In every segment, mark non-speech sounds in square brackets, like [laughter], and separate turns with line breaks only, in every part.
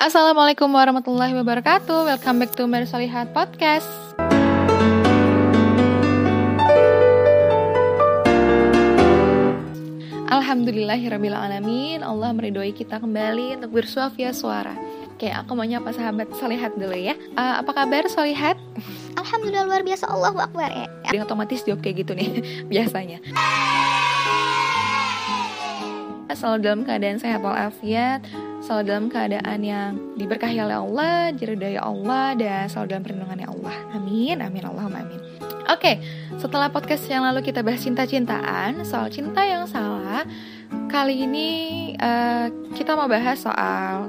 Assalamualaikum warahmatullahi wabarakatuh. Welcome back to Mersolihat Podcast. Alhamdulillahirrabbilalamin. Allah meridhoi kita kembali untuk bersuah via suara. Oke, aku mau nyapa sahabat Solihat dulu ya. Uh, Apa kabar Solihat?
Alhamdulillah luar biasa. Allahu Akbar ya.
Dia otomatis jawab kayak gitu nih [laughs] Biasanya. Selalu dalam keadaan sehat walafiat selalu dalam keadaan yang diberkahi oleh Allah, diridhoi Allah, dan selalu dalam perlindungannya Allah. Amin, amin, Allahumma amin. Oke, setelah podcast yang lalu kita bahas cinta-cintaan, soal cinta yang salah, kali ini uh, kita mau bahas soal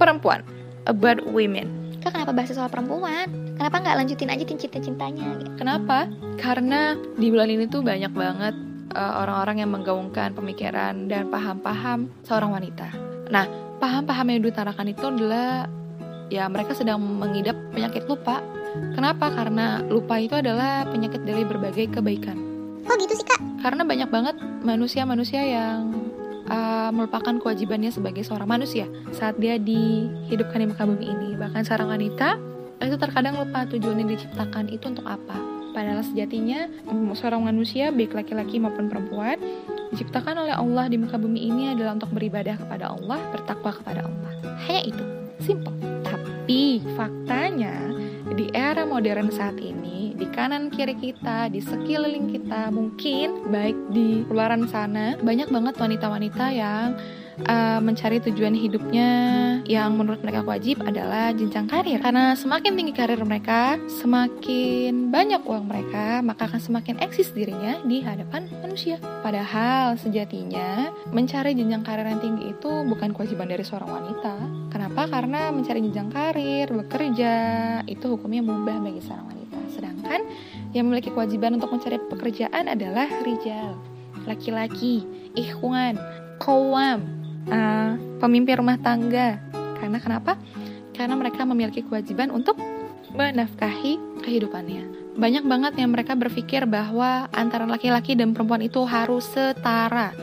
perempuan, about women.
Kak kenapa bahas soal perempuan? Kenapa nggak lanjutin aja cinta-cintanya? Gitu?
Kenapa? Karena di bulan ini tuh banyak banget eh, orang-orang uh, yang menggaungkan pemikiran dan paham-paham seorang wanita. Nah, paham-paham yang diutarakan itu adalah ya mereka sedang mengidap penyakit lupa. Kenapa? Karena lupa itu adalah penyakit dari berbagai kebaikan.
Oh gitu sih kak?
Karena banyak banget manusia-manusia yang uh, melupakan kewajibannya sebagai seorang manusia saat dia dihidupkan di muka bumi ini. Bahkan seorang wanita itu terkadang lupa tujuannya diciptakan itu untuk apa. Padahal sejatinya seorang manusia baik laki-laki maupun perempuan diciptakan oleh Allah di muka bumi ini adalah untuk beribadah kepada Allah, bertakwa kepada Allah. Hanya itu, simple. Tapi faktanya di era modern saat ini, di kanan kiri kita, di sekeliling kita, mungkin baik di luaran sana, banyak banget wanita-wanita yang uh, mencari tujuan hidupnya yang menurut mereka wajib adalah jenjang karir. Karena semakin tinggi karir mereka, semakin banyak uang mereka, maka akan semakin eksis dirinya di hadapan manusia. Padahal sejatinya mencari jenjang karir yang tinggi itu bukan kewajiban dari seorang wanita. Kenapa? Karena mencari jenjang karir, bekerja itu hukumnya mubah bagi seorang wanita. Sedangkan yang memiliki kewajiban untuk mencari pekerjaan adalah rijal, laki-laki, ikhwan, kawam, uh, pemimpin rumah tangga. Karena kenapa? Karena mereka memiliki kewajiban untuk menafkahi kehidupannya. Banyak banget yang mereka berpikir bahwa antara laki-laki dan perempuan itu harus setara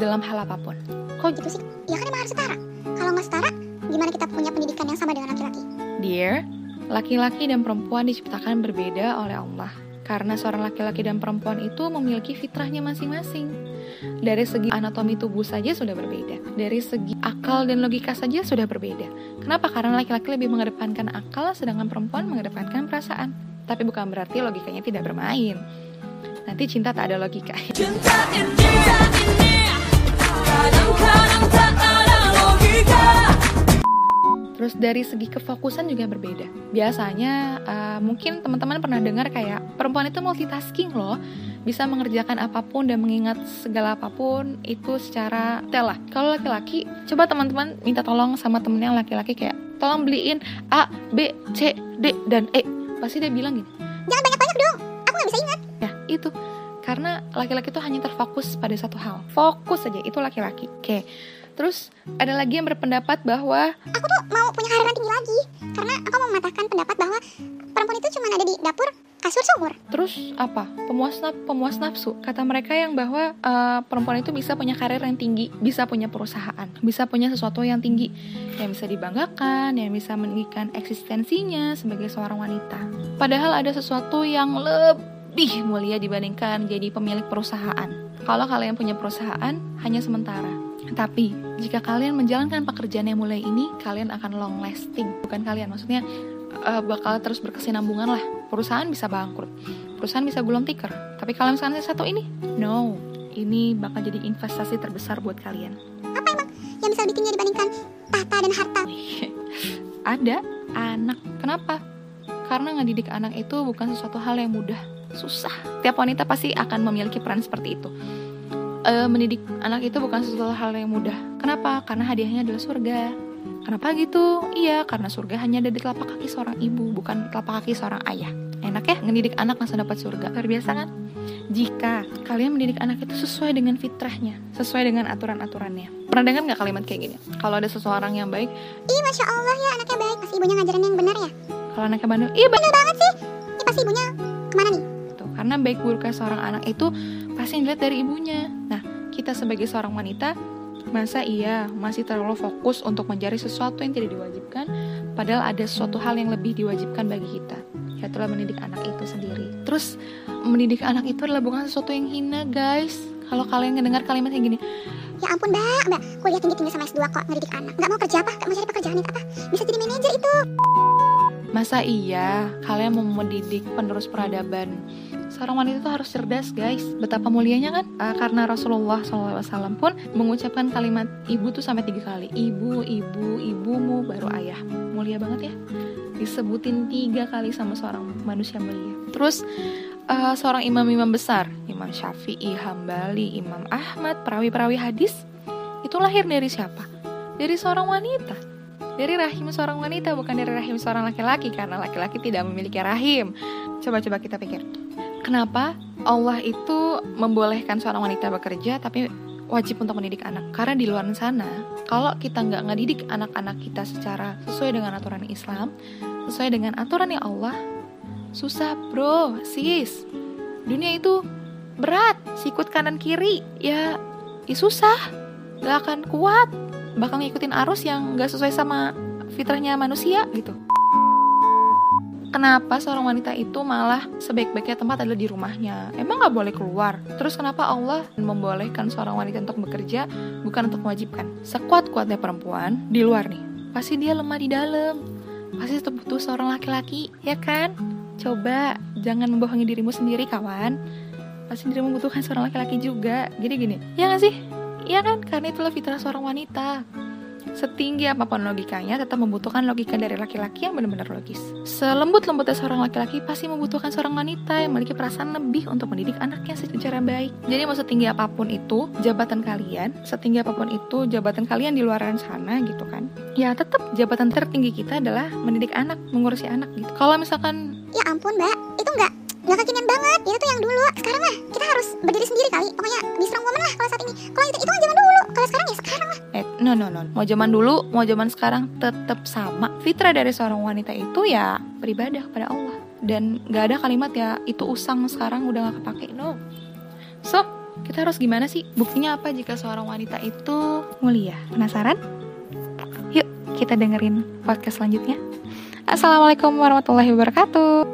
dalam hal apa pun.
Kok gitu sih? Ya kan emang harus setara. Kalau nggak setara, gimana kita punya pendidikan yang sama dengan laki-laki?
Dear, laki-laki dan perempuan diciptakan berbeda oleh Allah. Karena seorang laki-laki dan perempuan itu memiliki fitrahnya masing-masing. Dari segi anatomi tubuh saja sudah berbeda. Dari segi akal dan logika saja sudah berbeda. Kenapa? Karena laki-laki lebih mengedepankan akal, sedangkan perempuan mengedepankan perasaan. Tapi bukan berarti logikanya tidak bermain. Nanti cinta tak ada logika. [laughs] Cinta ini, cinta ini, kadang-kadang tak ada logika. Terus dari segi kefokusan juga berbeda. Biasanya uh, mungkin teman-teman pernah dengar kayak perempuan itu multitasking loh, bisa mengerjakan apa pun dan mengingat segala apa pun itu secara telah. Kalau laki-laki, coba teman-teman minta tolong sama temennya laki-laki kayak tolong beliin A, B, C, D dan E. Pasti dia bilang gitu.
Jangan banyak-banyak dong, aku nggak bisa ingat.
Ya itu karena laki-laki itu hanya terfokus pada satu hal. Fokus saja itu laki-laki. Oke. Terus ada lagi yang berpendapat bahwa
aku tuh mau punya
Terus apa? Pemuas naf pemuas nafsu. Kata mereka yang bahwa uh, perempuan itu bisa punya karir yang tinggi, bisa punya perusahaan, bisa punya sesuatu yang tinggi yang bisa dibanggakan, yang bisa meninggikan eksistensinya sebagai seorang wanita. Padahal ada sesuatu yang lebih mulia dibandingkan jadi pemilik perusahaan. Kalau kalian punya perusahaan hanya sementara, tapi, jika kalian menjalankan pekerjaan yang mulai ini, kalian akan long lasting. Bukan kalian, maksudnya uh, bakal terus berkesinambungan lah. Perusahaan bisa bangkrut, perusahaan bisa gulung tikar. Tapi kalau misalnya satu ini, no. Ini bakal jadi investasi terbesar buat kalian.
Apa emang yang bisa lebih tinggi dibandingkan tahta dan harta? [laughs]
Ada anak. Kenapa? Karena ngedidik anak itu bukan sesuatu hal yang mudah. Susah. Tiap wanita pasti akan memiliki peran seperti itu uh, mendidik anak itu bukan sesuatu hal yang mudah. Kenapa? Karena hadiahnya adalah surga. Kenapa gitu? Iya, karena surga hanya ada di telapak kaki seorang ibu, bukan telapak kaki seorang ayah. Enak ya ngedidik anak langsung dapat surga. Luar biasa kan? Jika kalian mendidik anak itu sesuai dengan fitrahnya, sesuai dengan aturan-aturannya. Pernah dengar nggak kalimat kayak gini? Kalau ada seseorang yang baik,
Ih, Masya Allah ya anaknya baik. Pasti ibunya ngajarin yang benar ya?
Kalau anaknya bandel, iya
benar banget sih. Ini pasti ibunya ke mana nih?
Tuh, karena baik buruknya seorang anak itu pasti dilihat dari ibunya. Nah, kita sebagai seorang wanita Masa iya masih terlalu fokus untuk mencari sesuatu yang tidak diwajibkan, padahal ada sesuatu hal yang lebih diwajibkan bagi kita, yaitu mendidik anak itu sendiri. Terus, mendidik anak itu adalah bukan sesuatu yang hina, guys. Kalau kalian mendengar kalimat kayak gini,
Ya ampun mbak, mbak kuliah tinggi-tinggi sama S2 kok ngedidik anak Gak mau kerja apa? Gak mau cari pekerjaan itu apa? Bisa jadi manajer itu
masa iya kalian mau mendidik penerus peradaban? Seorang wanita itu harus cerdas, guys. Betapa mulianya kan? Uh, karena Rasulullah SAW pun mengucapkan kalimat ibu tuh sampai tiga kali. Ibu, ibu, ibumu, baru ayah. Mulia banget ya. Disebutin tiga kali sama seorang manusia mulia. Terus uh, seorang imam-imam besar, Imam Syafi'i, Hambali, Imam Ahmad, perawi-perawi hadis, itu lahir dari siapa? Dari seorang wanita. Dari rahim seorang wanita, bukan dari rahim seorang laki-laki, karena laki-laki tidak memiliki rahim. Coba-coba kita pikir. Kenapa Allah itu membolehkan seorang wanita bekerja, tapi wajib untuk mendidik anak? Karena di luar sana, kalau kita nggak ngedidik anak-anak kita secara sesuai dengan aturan Islam, sesuai dengan aturan yang Allah, susah bro, sis. Dunia itu berat, sikut kanan kiri, ya, ya susah, gak akan kuat bakal ngikutin arus yang gak sesuai sama fitrahnya manusia gitu. Kenapa seorang wanita itu malah sebaik-baiknya tempat adalah di rumahnya? Emang gak boleh keluar? Terus kenapa Allah membolehkan seorang wanita untuk bekerja bukan untuk mewajibkan? Sekuat-kuatnya perempuan di luar nih, pasti dia lemah di dalam. Pasti tetap butuh seorang laki-laki, ya kan? Coba jangan membohongi dirimu sendiri, kawan. Pasti dirimu membutuhkan seorang laki-laki juga. Jadi gini, ya gak sih? Iya kan? Karena itulah fitrah seorang wanita. Setinggi apa pun logikanya, tetap membutuhkan logika dari laki-laki yang benar-benar logis. Selembut-lembutnya seorang laki-laki pasti membutuhkan seorang wanita yang memiliki perasaan lebih untuk mendidik anaknya secara baik. Jadi mau setinggi apa pun itu jabatan kalian, setinggi apa pun itu jabatan kalian di luar sana gitu kan. Ya tetap jabatan tertinggi kita adalah mendidik anak, mengurusi anak gitu. Kalau misalkan
Ya ampun mbak, itu nggak nggak kekinian banget. Itu tuh yang dulu. Sekarang mah kita harus berdiri sendiri kali. Pokoknya be strong woman lah kalau saat ini. Kalau itu itu kan zaman dulu. Kalau sekarang ya sekarang lah.
Eh no no no. Mau zaman dulu mau zaman sekarang tetap sama. Fitrah dari seorang wanita itu ya beribadah kepada Allah. Dan gak ada kalimat ya itu usang sekarang udah gak kepake. No. So kita harus gimana sih? Buktinya apa jika seorang wanita itu mulia? Penasaran? Yuk kita dengerin podcast selanjutnya. Assalamualaikum warahmatullahi wabarakatuh